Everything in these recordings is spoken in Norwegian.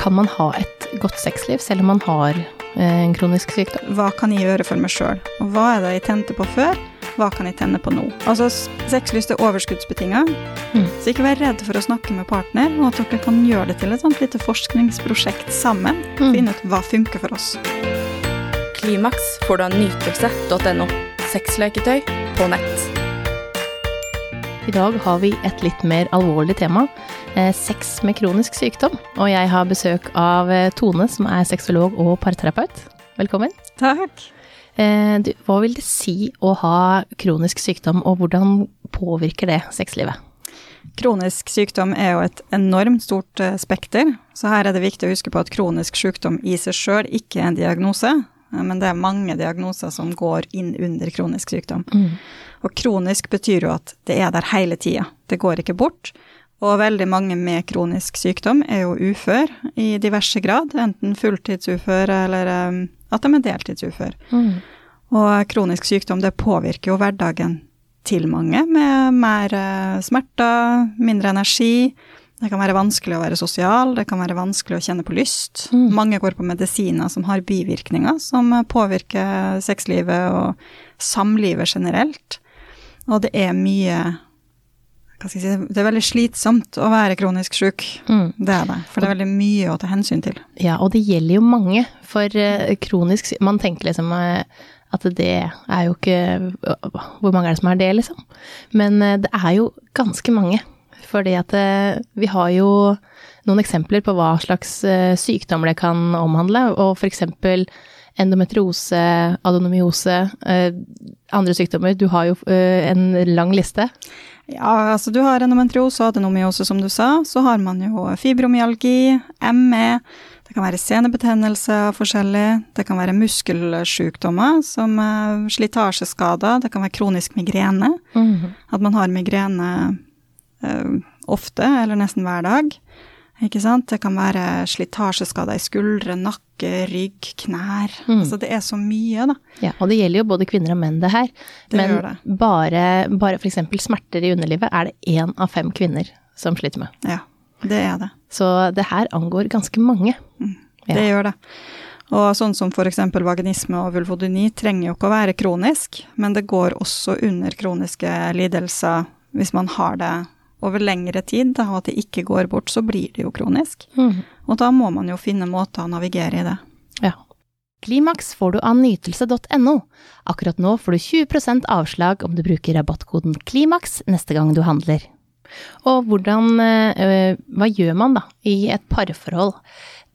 Kan man ha et godt sexliv selv om man har eh, en kronisk sykdom? Hva kan jeg gjøre for meg sjøl? Og hva er det jeg tente på før? Hva kan jeg tenne på nå? Altså, sexlyst er overskuddsbetinga, Mm. så ikke vær redd for å snakke med partner, og at dere kan gjøre det til et sånt lite forskningsprosjekt sammen. Mm. Finne ut hva funker for oss. Klimaks får du av nytelse.no. Sexleketøy på nett. I dag har vi et litt mer alvorlig tema. Eh, sex med kronisk sykdom. Og jeg har besøk av eh, Tone, som er sexolog og parterapeut. Velkommen. Takk. Eh, du, hva vil det si å ha kronisk sykdom, og hvordan påvirker det sexlivet? Kronisk sykdom er jo et enormt stort spekter, så her er det viktig å huske på at kronisk sykdom i seg sjøl ikke er en diagnose, men det er mange diagnoser som går inn under kronisk sykdom. Og kronisk betyr jo at det er der hele tida, det går ikke bort. Og veldig mange med kronisk sykdom er jo ufør i diverse grad, enten fulltidsufør eller eh, at de er deltidsufør. Og kronisk sykdom det påvirker jo hverdagen til mange, med mer eh, smerter, mindre energi. Det kan være vanskelig å være sosial, det kan være vanskelig å kjenne på lyst. Mm. Mange går på medisiner som har bivirkninger som eh, påvirker sexlivet og samlivet generelt. Og det er mye hva skal jeg si, Det er veldig slitsomt å være kronisk syk. Mm. Det er det. For det er veldig mye å ta hensyn til. Ja, og det gjelder jo mange. For eh, kronisk syk Man tenker liksom eh, at det er jo ikke Hvor mange er det som har det, liksom? Men det er jo ganske mange. Fordi at eh, vi har jo noen eksempler på hva slags eh, sykdommer det kan omhandle, og eksempel endometriose, adenomyose, eh, andre sykdommer. Du har jo en lang liste. Ja, altså du har endometriose og adenomyose, som du sa. Så har man jo fibromyalgi, ME. Det kan være senebetennelse av forskjellig. Det kan være muskelsykdommer som slitasjeskader. Det kan være kronisk migrene. At man har migrene ofte, eller nesten hver dag. Ikke sant? Det kan være slitasjeskader i skuldre, nakke, rygg, knær. Mm. Altså det er så mye, da. Ja, og det gjelder jo både kvinner og menn det her. Det Men det. bare, bare eksempel smerter i underlivet er det én av fem kvinner som sliter med. Ja, det er det. Så det her angår ganske mange. Ja. Det gjør det. Og sånn som eksempel vaginisme og vulvodyni trenger jo ikke å være kronisk, men det går også under kroniske lidelser hvis man har det over lengre tid, da, og at det ikke går bort, så blir det jo kronisk. Og da må man jo finne måter å navigere i det. Ja. Klimaks får du av nytelse.no. Akkurat nå får du 20% avslag om du bruker rabattkoden KLIMAKS neste gang du handler. Og hvordan eh, Hva gjør man da i et parforhold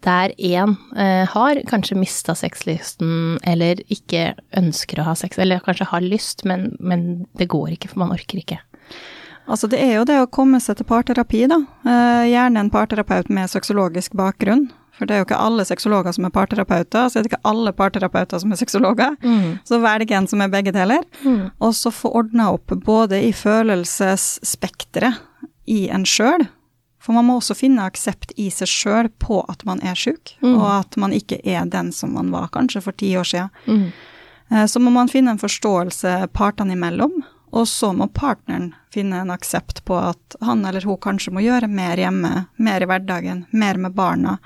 der én eh, har kanskje mista sexlysten eller ikke ønsker å ha sex, eller kanskje har lyst, men, men det går ikke, for man orker ikke. Altså det er jo det å komme seg til parterapi, da. Eh, gjerne en parterapeut med sexologisk bakgrunn. For det er jo ikke alle sexologer som er parterapeuter, så er det ikke alle parterapeuter som er sexologer. Så velg en som er begge deler. Og så få ordna opp både i følelsesspekteret i en sjøl, for man må også finne aksept i seg sjøl på at man er sjuk, Mm. og at man ikke er den som man var kanskje for ti år siden. Mm. Eh, Så må man finne en forståelse partene imellom, og så må partneren finne en aksept på at han eller hun kanskje må gjøre mer hjemme, mer i hverdagen, mer med barna,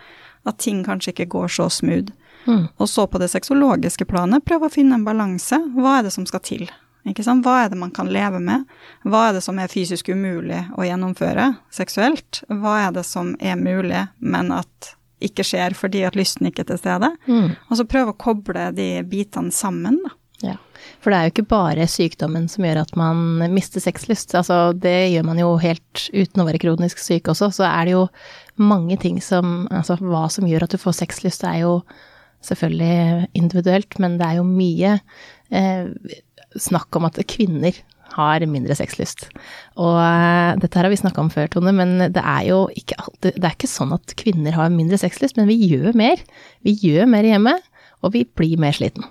at ting kanskje ikke går så smooth. Mm. Og så på det sexologiske planet prøve å finne en balanse. Hva er det som skal til? Hva er det man kan leve med? Hva er det som er fysisk umulig å gjennomføre seksuelt? Hva er det som er mulig, men at ikke skjer fordi at lysten ikke er til stede? Mm. Og så prøve å koble de bitene sammen, da. Ja, for det er jo ikke bare sykdommen som gjør at man mister sexlyst. Altså, det gjør man jo helt uten å være kronisk syk også. Så er det jo mange ting som Altså, hva som gjør at du får sexlyst, er jo selvfølgelig individuelt, men det er jo mye eh, snakk om at kvinner har mindre sexlyst. Og uh, dette her har vi snakka om før, Tone, men det er jo ikke alltid Det er ikke sånn at kvinner har mindre sexlyst, men vi gjør mer. Vi gjør mer hjemme, og vi blir mer sliten.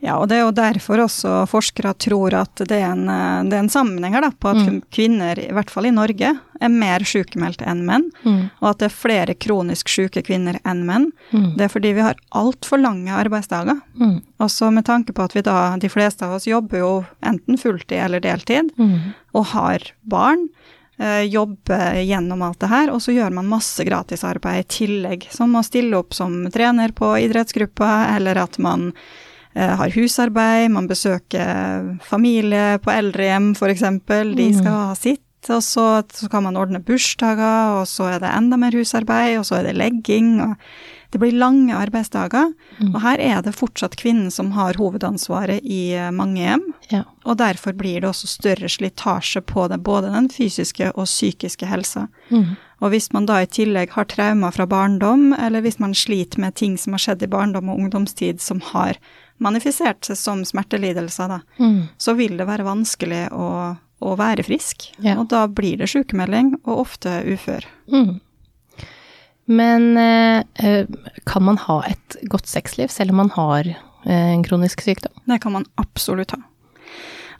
Ja, og det er jo derfor også forskere tror at det er en, eh, det er en sammenheng her da, på at Mm. kvinner, i hvert fall i Norge, er mer sykemeldte enn menn, og at det er flere kronisk syke kvinner enn menn. Mm. Det er fordi vi har altfor lange arbeidsdager. Mm. Også med tanke på at vi da, de fleste av oss jobber jo enten fulltid eller deltid, Mm. og har barn. Eh, jobbe gjennom alt det her, og så gjør man masse gratisarbeid i tillegg, som å stille opp som trener på idrettsgruppa, eller at man eh, har husarbeid, man besøker familie på eldrehjem f.eks., de skal ha sitt. Og så, så kan man ordne bursdager, og så er det enda mer husarbeid, og så er det legging. og det blir lange arbeidsdager, Mm. og her er det fortsatt kvinnen som har hovedansvaret i eh, mange hjem. Ja. Og derfor blir det også større slitasje på det, både den fysiske og psykiske helsa. Mm. Og hvis man da i tillegg har traumer fra barndom, eller hvis man sliter med ting som har skjedd i barndom og ungdomstid som har manifisert seg som smertelidelser, da, Mm. så vil det være vanskelig å, å være frisk. Ja. Og da blir det sykemelding, og ofte ufør. Mm. Men eh, eh, kan man ha et godt sexliv selv om man har eh, en kronisk sykdom? Det kan man absolutt ha.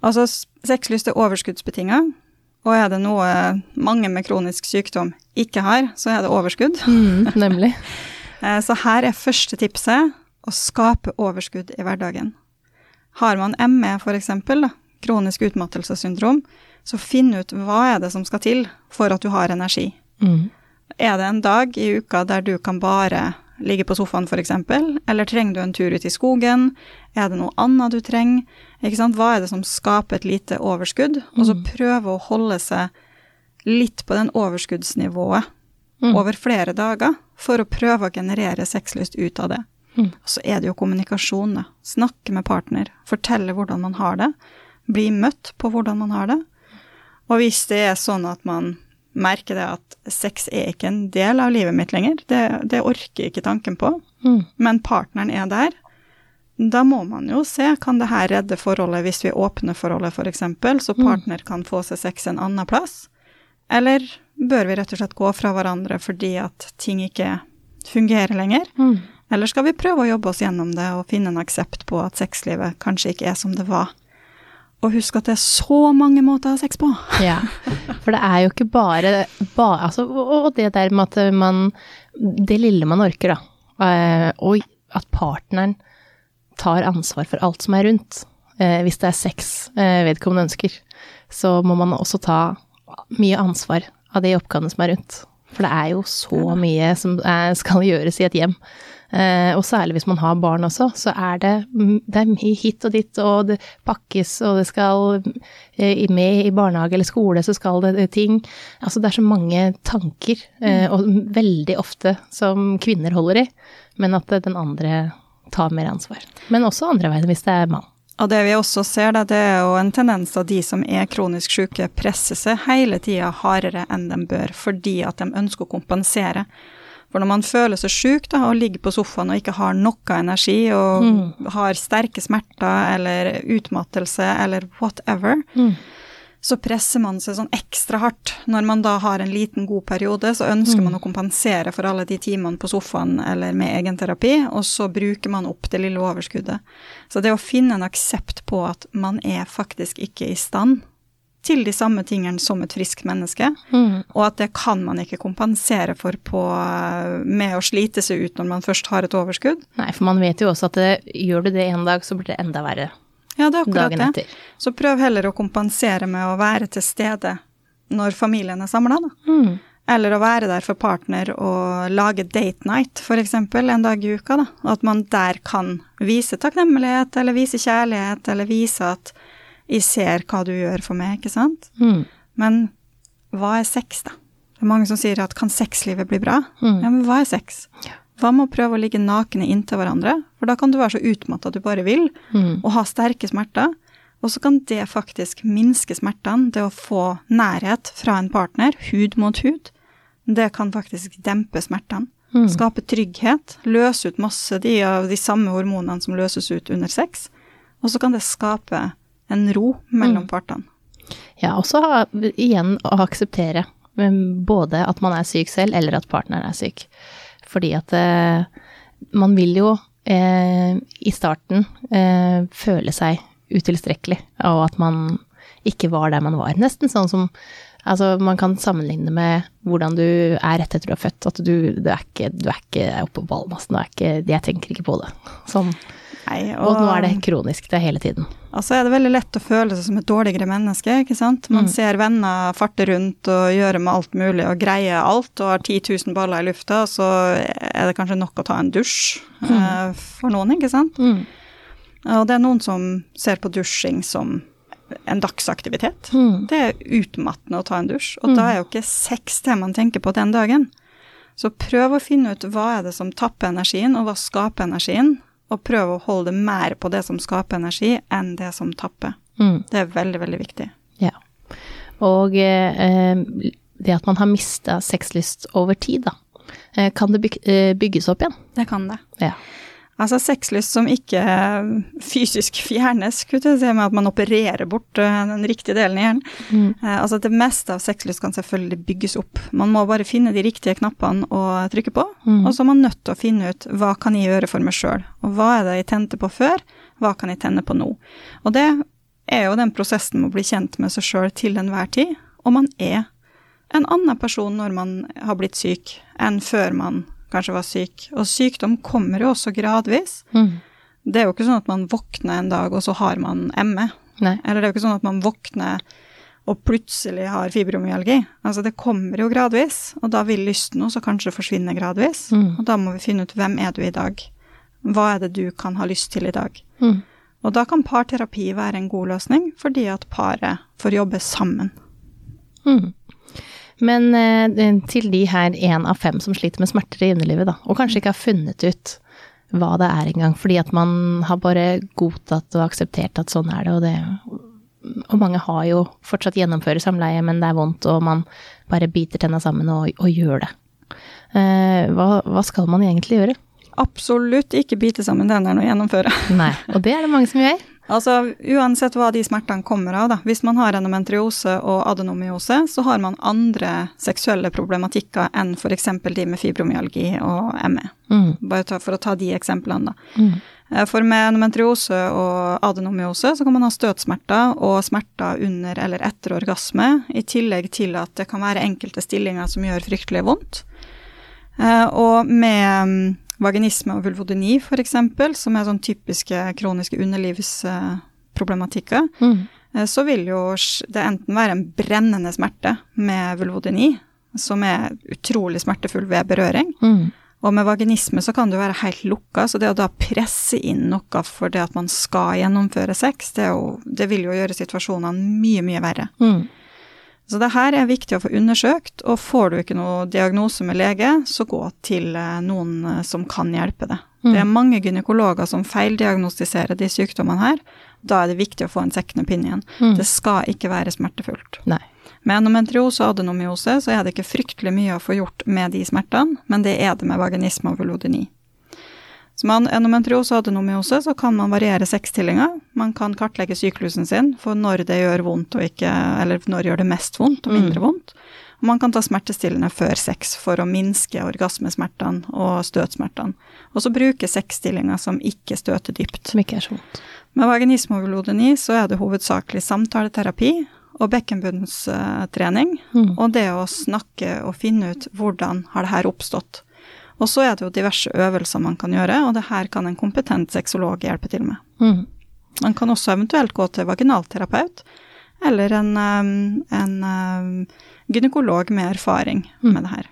Altså, sexlyst er overskuddsbetinga, og er det noe mange med kronisk sykdom ikke har, så er det overskudd. Mm, nemlig. Så her er første tipset å skape overskudd i hverdagen. Har man ME f.eks., kronisk utmattelsessyndrom, så finn ut hva er det som skal til for at du har energi. Mm. Er det en dag i uka der du kan bare ligge på sofaen f.eks., eller trenger du en tur ut i skogen? Er det noe annet du trenger? Hva er det som skaper et lite overskudd? Og så prøve å holde seg litt på den overskuddsnivået Mm. over flere dager, for å prøve å generere sexlyst ut av det. Mm. Og så er det jo kommunikasjon, da. Snakke med partner, fortelle hvordan man har det. Bli møtt på hvordan man har det. Og hvis det er sånn at man merker det at sex er ikke en del av livet mitt lenger, det, det orker ikke tanken på, Mm. men partneren er der, da må man jo se, kan det her redde forholdet hvis vi åpner forholdet f.eks., så partner kan få seg sex en annen plass? Eller bør vi rett og slett gå fra hverandre fordi at ting ikke fungerer lenger? Mm. Eller skal vi prøve å jobbe oss gjennom det og finne en aksept på at sexlivet kanskje ikke er som det var? Og husk at det er så mange måter å ha sex på. Ja, for det er jo ikke bare, bare altså, og det der med at man Det lille man orker, da. eh, Og at partneren tar ansvar for alt som er rundt. Eh, Hvis det er sex eh, vedkommende ønsker, så må man også ta mye ansvar av de oppgavene som er rundt. For det er jo så mye som skal gjøres i et hjem. Eh, og særlig hvis man har barn også, så er det, mm, det er mye hit og dit, og det pakkes, og det skal eh, med i barnehage eller skole, så skal det det ting. Altså det er så mange tanker, eh, og veldig ofte som kvinner holder i, men at den andre tar mer ansvar. Men også andre veien hvis det er mann. Og det vi også ser, da, det er jo en tendens at de som er kronisk syke, presser seg hele tida hardere enn de bør, fordi at de ønsker å kompensere. For når man føler seg syk da, og ligger på sofaen og ikke har noe energi, og har sterke smerter eller utmattelse eller whatever, Mm. så presser man seg sånn ekstra hardt. Når man da har en liten god periode, så ønsker man å kompensere for alle de timene på sofaen eller med egenterapi, og så bruker man opp det lille overskuddet. Så det å finne en aksept på at man er faktisk ikke i stand til de samme tingene som et friskt menneske, Mm. og at det kan man ikke kompensere for på, med å slite seg ut når man først har et overskudd. Nei, for man vet jo også at det, gjør du det en dag, så blir det enda verre Ja, det er akkurat dagen det. etter. Så prøv heller å kompensere med å være til stede når familien er samla, da. Mm. Eller å være der for partner og lage date night, f.eks. en dag i uka. da. At man der kan vise takknemlighet, eller vise kjærlighet, eller vise at 'jeg ser hva du gjør for meg', ikke sant. Mm. Men hva er sex, da? Det er mange som sier at 'kan sexlivet bli bra'? Mm. Ja, men hva er sex? Hva med å prøve å ligge nakne inntil hverandre? For da kan du være så utmatta du bare vil, Mm. og ha sterke smerter. Og så kan det faktisk minske smertene, det å få nærhet fra en partner, hud mot hud. Det kan faktisk dempe smertene. Mm. Skape trygghet, løse ut masse de av de samme hormonene som løses ut under sex. Og så kan det skape en ro mellom partene. Ja, og så igjen å akseptere både at man er syk selv, eller at partneren er syk. Fordi at eh, man vil jo eh, i starten eh, føle seg utilstrekkelig, og at man ikke var der man var. Nesten sånn som Altså, man kan sammenligne med hvordan du er rett etter du er født. At du, du er ikke, du er ikke oppe på ballmassen. Du er ikke Jeg tenker ikke på det. Sånn. Nei, Og nå er det kronisk, det er hele tiden. Altså er det veldig lett å føle seg som et dårligere menneske, ikke sant. Man Mm. ser venner farte rundt og gjøre med alt mulig og greie alt og har 10 000 baller i lufta, og så er det kanskje nok å ta en dusj eh, for noen, ikke sant. Mm. Og det er noen som ser på dusjing som en dagsaktivitet. Mm. Det er utmattende å ta en dusj, og da er jo ikke sex det man tenker på den dagen. Så prøv å finne ut hva er det som tapper energien, og hva skaper energien, og prøv å holde mer på det som skaper energi, enn det som tapper. Mm. Det er veldig, veldig viktig. Ja. Og eh, det at man har mista sexlyst over tid, da. Eh, kan det eh, bygges opp igjen? Det kan det. Ja. Altså sexlyst som ikke fysisk fjernes, skulle jeg si, med at man opererer bort eh, den riktige delen i hjernen. Mm. Eh, altså det meste av sexlyst kan selvfølgelig bygges opp. Man må bare finne de riktige knappene å trykke på, Mm. og så er man nødt til å finne ut hva kan jeg gjøre for meg sjøl, og hva er det jeg tente på før, hva kan jeg tenne på nå. Og det er jo den prosessen med å bli kjent med seg sjøl til enhver tid, og man er en annen person når man har blitt syk, enn før man kanskje var syk. Og sykdom kommer jo også gradvis. Mm. Det er jo ikke sånn at man våkner en dag, og så har man ME. Nei. Eller det er jo ikke sånn at man våkner og plutselig har fibromyalgi. Altså det kommer jo gradvis, og da vil lysten også kanskje forsvinne gradvis. Mm. Og da må vi finne ut hvem er du i dag? Hva er det du kan ha lyst til i dag? Mm. Og da kan parterapi være en god løsning, fordi at paret får jobbe sammen. Mm. Men eh, til de her én av fem som sliter med smerter i underlivet, da, og kanskje ikke har funnet ut hva det er engang, fordi at man har bare godtatt og akseptert at sånn er det, og det Og mange har jo fortsatt gjennomfører samleie, men det er vondt, og man bare biter tenna sammen og, og gjør det. Eh, hva, hva skal man egentlig gjøre? Absolutt ikke bite sammen tennene og gjennomføre. Nei, og det er det mange som gjør. Altså, uansett hva de smertene kommer av, da. Hvis man har endometriose og adenomyose, så har man andre seksuelle problematikker enn f.eks. de med fibromyalgi og ME. Mm. Bare ta, for å ta de eksemplene, da. Mm. Eh, For med endometriose og adenomyose så kan man ha støtsmerter og smerter under eller etter orgasme, i tillegg til at det kan være enkelte stillinger som gjør fryktelig vondt. Eh, Og med mm, vaginisme og vulvodyni f.eks., som er sånn typiske kroniske underlivsproblematikker, Mm. eh, så vil jo det enten være en brennende smerte med vulvodyni, som er utrolig smertefull ved berøring, Mm. og med vaginisme så kan det jo være helt lukka, så det å da presse inn noe for det at man skal gjennomføre sex, det, jo, det vil jo gjøre situasjonene mye, mye verre. Mm. Så det her er viktig å få undersøkt, og får du ikke noe diagnose med lege, så gå til eh, noen eh, som kan hjelpe deg. Mm. Det er mange gynekologer som feildiagnostiserer de sykdommene her. Da er det viktig å få en second opinion. Mm. Det skal ikke være smertefullt. Nei. Med endometriose og adenomyose så er det ikke fryktelig mye å få gjort med de smertene, men det er det med vaginisme og vulvodyni. Så med endometriose og adenomyose så kan man variere sexstillinga. Man kan kartlegge syklusen sin for når det gjør vondt og ikke Eller når gjør det mest vondt og mindre vondt. Og man kan ta smertestillende før sex for å minske orgasmesmertene og støtsmertene. Og så bruke sexstillinga som ikke støter dypt. Som ikke er så vondt. Med vaginisme og vulvodyni så er det hovedsakelig samtaleterapi og bekkenbunnstrening, Mm. og det å snakke og finne ut hvordan har det her oppstått. Og så er det jo diverse øvelser man kan gjøre, og det her kan en kompetent sexolog hjelpe til med. Mm. Man kan også eventuelt gå til vaginalterapeut, eller en, en, en gynekolog med erfaring Mm. med det her.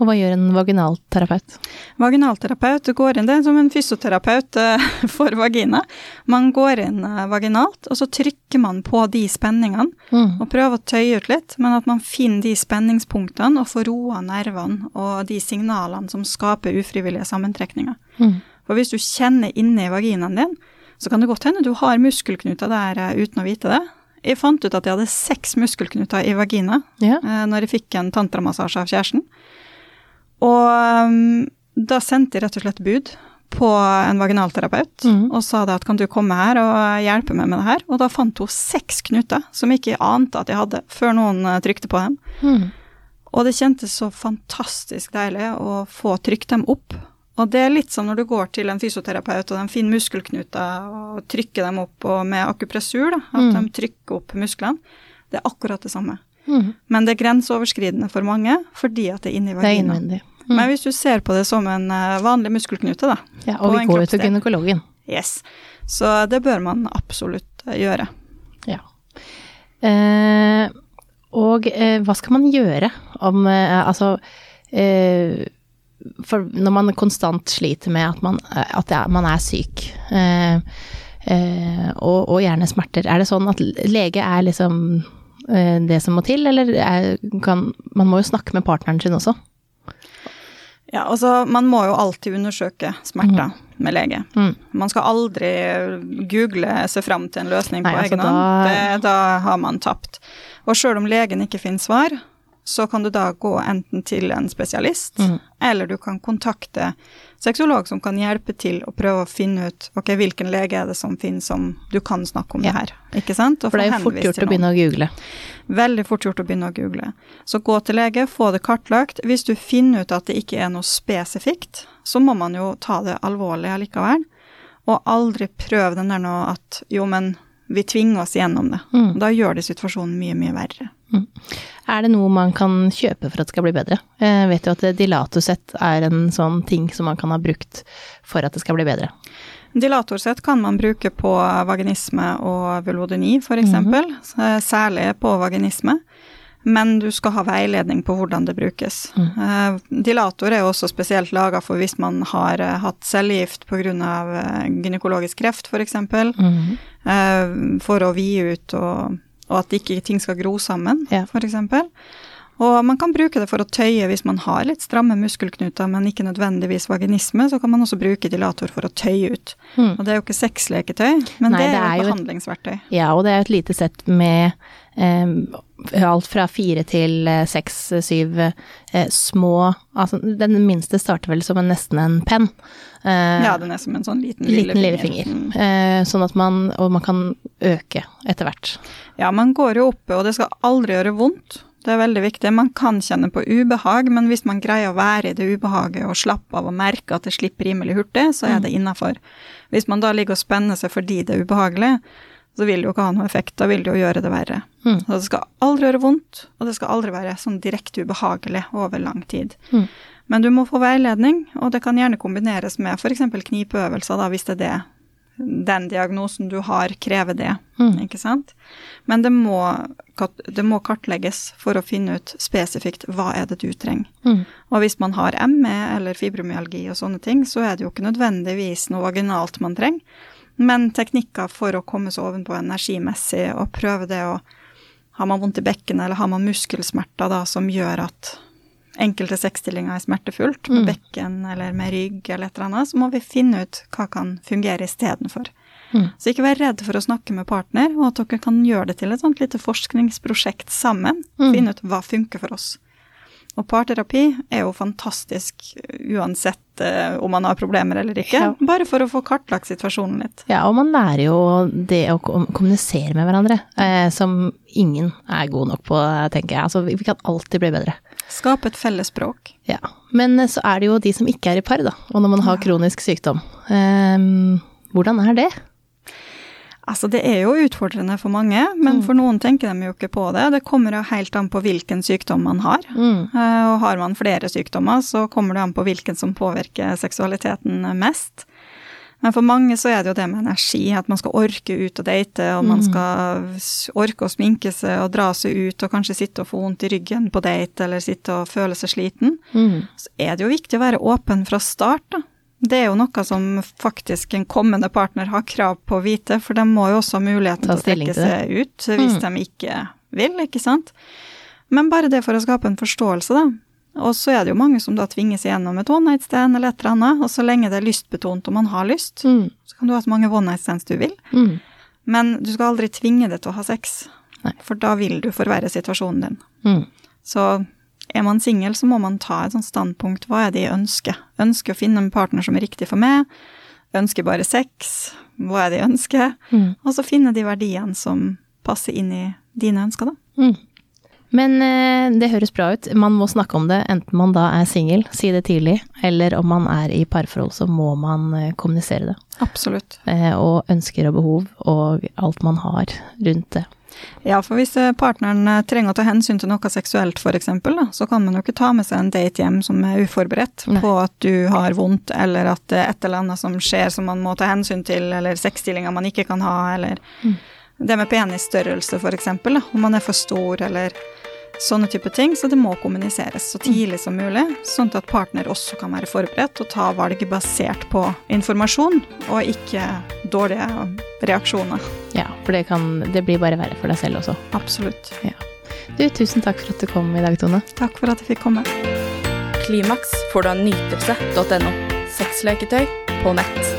Og hva gjør en vaginalterapeut? Vaginalterapeut går inn, det er som en fysioterapeut eh, for vagina. Man går inn eh, vaginalt, og så trykker man på de spenningene, Mm. og prøver å tøye ut litt, men at man finner de spenningspunktene og får roa nervene og de signalene som skaper ufrivillige sammentrekninger. Mm. For hvis du kjenner inni vaginaen din, så kan det godt hende du har muskelknuter der eh, uten å vite det. Jeg fant ut at jeg hadde seks muskelknuter i vagina Ja. eh, når jeg fikk en tantramassasje av kjæresten. Og um, da sendte jeg rett og slett bud på en vaginalterapeut mm. og sa det at kan du komme her og hjelpe meg med det her? Og da fant hun seks knuter som ikke ante at jeg hadde, før noen eh, trykte på dem. Mm. Og det kjentes så fantastisk deilig å få trykt dem opp. Og det er litt som når du går til en fysioterapeut og de finner muskelknuter og trykker dem opp, og med akupressur, da, at Mm. de trykker opp musklene. Det er akkurat det samme. Mm. Men det er grenseoverskridende for mange fordi at det er inni Det er innvendig, innvendig. Mm. Men hvis du ser på det som en eh, vanlig muskelknute, da, Ja, og vi går jo til gynekologen. yes, så det bør man absolutt eh, gjøre. Ja. Eh, og eh, hva skal man gjøre om eh, Altså eh, For når man konstant sliter med at man, at er, man er syk, og, og gjerne smerter, er det sånn at lege er liksom det som må til, eller er, kan Man må jo snakke med partneren sin også. Ja, altså man må jo alltid undersøke smerter med lege. Mm. Man skal aldri google seg fram til en løsning Nei, på altså egen hånd. da... da har man tapt. Og sjøl om legen ikke finner svar, så kan du da gå enten til en spesialist, Mm. eller du kan kontakte sexolog som kan hjelpe til å prøve å finne ut ok, hvilken lege er det som finnes som du kan snakke om Ja. det her. Ikke sant? For det er jo fort gjort å begynne å google. Veldig fort gjort å begynne å google. Så gå til lege, få det kartlagt. Hvis du finner ut at det ikke er noe spesifikt, så må man jo ta det alvorlig allikevel. Og aldri prøve den der nå at jo, men vi tvinger oss gjennom det. Mm. Da gjør det situasjonen mye, mye verre. Er det noe man kan kjøpe for at det skal bli bedre? Jeg vet jo at dilatorsett er en sånn ting som man kan ha brukt for at det skal bli bedre. Dilatorsett kan man bruke på vaginisme og vulvodyni, f.eks. eksempel, Særlig på vaginisme. Men du skal ha veiledning på hvordan det brukes. Mm. Dilator er jo også spesielt laga for hvis man har eh, hatt cellegift pga. Uh, gynekologisk kreft, f.eks. For, mm -hmm. for å vide ut og, og at ikke ting skal gro sammen, Ja. f.eks. Og man kan bruke det for å tøye hvis man har litt stramme muskelknuter, men ikke nødvendigvis vaginisme, så kan man også bruke dilator for å tøye ut. Mm. Og det er jo ikke sexleketøy, men Nei, det er det er et behandlingsverktøy. Ja, og det er jo et lite sett med eh, alt fra fire til eh, seks, syv eh, små Altså, den minste starter vel som en, nesten en penn. Eh, Ja, den er som en sånn liten liten lillefinger. lillefinger. Mm. Eh, sånn at man Og man kan øke etter hvert. Ja, man går jo oppe, og det skal aldri gjøre vondt. Det er veldig viktig. Man kan kjenne på ubehag, men hvis man greier å være i det ubehaget og slappe av og merke at det slipper rimelig hurtig, så er det innafor. Hvis man da ligger og spenner seg fordi det er ubehagelig, så vil det jo ikke ha noe effekt. Da vil det jo gjøre det verre. Mm. Så det skal aldri gjøre vondt, og det skal aldri være sånn direkte ubehagelig over lang tid. Mm. Men du må få veiledning, og det kan gjerne kombineres med f.eks. knipeøvelser, da, hvis det er det den diagnosen du har, krever det. Mm. Ikke sant? Men det må, det må kartlegges for å finne ut spesifikt hva er det du trenger. Mm. Og hvis man har ME eller fibromyalgi og sånne ting, så er det jo ikke nødvendigvis noe vaginalt man trenger, men teknikker for å komme seg ovenpå energimessig og prøve det å Har man vondt i bekkenet eller har man muskelsmerter da som gjør at enkelte sexstillinger er smertefullt, med Mm. bekken eller med rygg eller et eller annet, så må vi finne ut hva kan fungere istedenfor. Mm. Så ikke vær redd for å snakke med partner, og at dere kan gjøre det til et sånt lite forskningsprosjekt sammen. Mm. Finne ut hva funker for oss. Og parterapi er jo fantastisk uansett uh, om man har problemer eller ikke, Ja. bare for å få kartlagt situasjonen litt. Ja, og man lærer jo det å kommunisere med hverandre, eh, som ingen er god nok på, tenker jeg. Altså, vi vi kan alltid bli bedre. Skape et felles språk. Ja. Men eh, så er det jo de som ikke er i par, da. Og når man har kronisk sykdom. Um, hvordan er det? Altså, det er jo utfordrende for mange, men Mm. for noen tenker de jo ikke på det. Det kommer jo helt an på hvilken sykdom man har. Mm. Eh, Og har man flere sykdommer, så kommer det an på hvilken som påvirker seksualiteten mest. Men for mange så er det jo det med energi, at man skal orke ut og date, og man Mm. skal orke å sminke seg og dra seg ut og kanskje sitte og få vondt i ryggen på date, eller sitte og føle seg sliten. Mm. Så er det jo viktig å være åpen fra start, da. Det er jo noe som faktisk en kommende partner har krav på å vite, for de må jo også ha muligheten til å trekke seg ut hvis Mm. de ikke vil, ikke sant. Men bare det for å skape en forståelse, da. Og så er det jo mange som da tvinges igjennom et one night stand eller et eller annet, og så lenge det er lystbetont og man har lyst, Mm. så kan du ha så mange one night stands du vil. Mm. Men du skal aldri tvinge det til å ha sex, Nei. for da vil du forverre situasjonen din. Mm. Så er man singel, så må man ta et sånt standpunkt. Hva er det jeg ønsker? Ønsker å finne en partner som er riktig for meg? Ønsker bare sex? Hva er det jeg ønsker? Mm. Og så finne de verdiene som passer inn i dine ønsker, da. Men eh, det høres bra ut. Man må snakke om det, enten man da er singel, si det tidlig, eller om man er i parforhold, så må man eh, kommunisere det. Absolutt. Eh, og ønsker og behov, og alt man har rundt det. Ja, for hvis partneren trenger å ta hensyn til noe seksuelt f.eks., så kan man jo ikke ta med seg en date hjem som er uforberedt Nei. på at du har vondt, eller at det er et eller annet som skjer som man må ta hensyn til, eller sexstillinger man ikke kan ha, eller Mm. det med penisstørrelse f.eks., om man er for stor, eller sånne type ting. Så det må kommuniseres så tidlig som mulig, sånn at partner også kan være forberedt og ta valg basert på informasjon, og ikke dårlige reaksjoner. Ja, for det, kan, det blir bare verre for deg selv også. Absolutt. Du, tusen takk for at du kom i dag, Tone. Takk for at jeg fikk komme. Klimaks får du av nytelse.no. Sexleketøy på nett.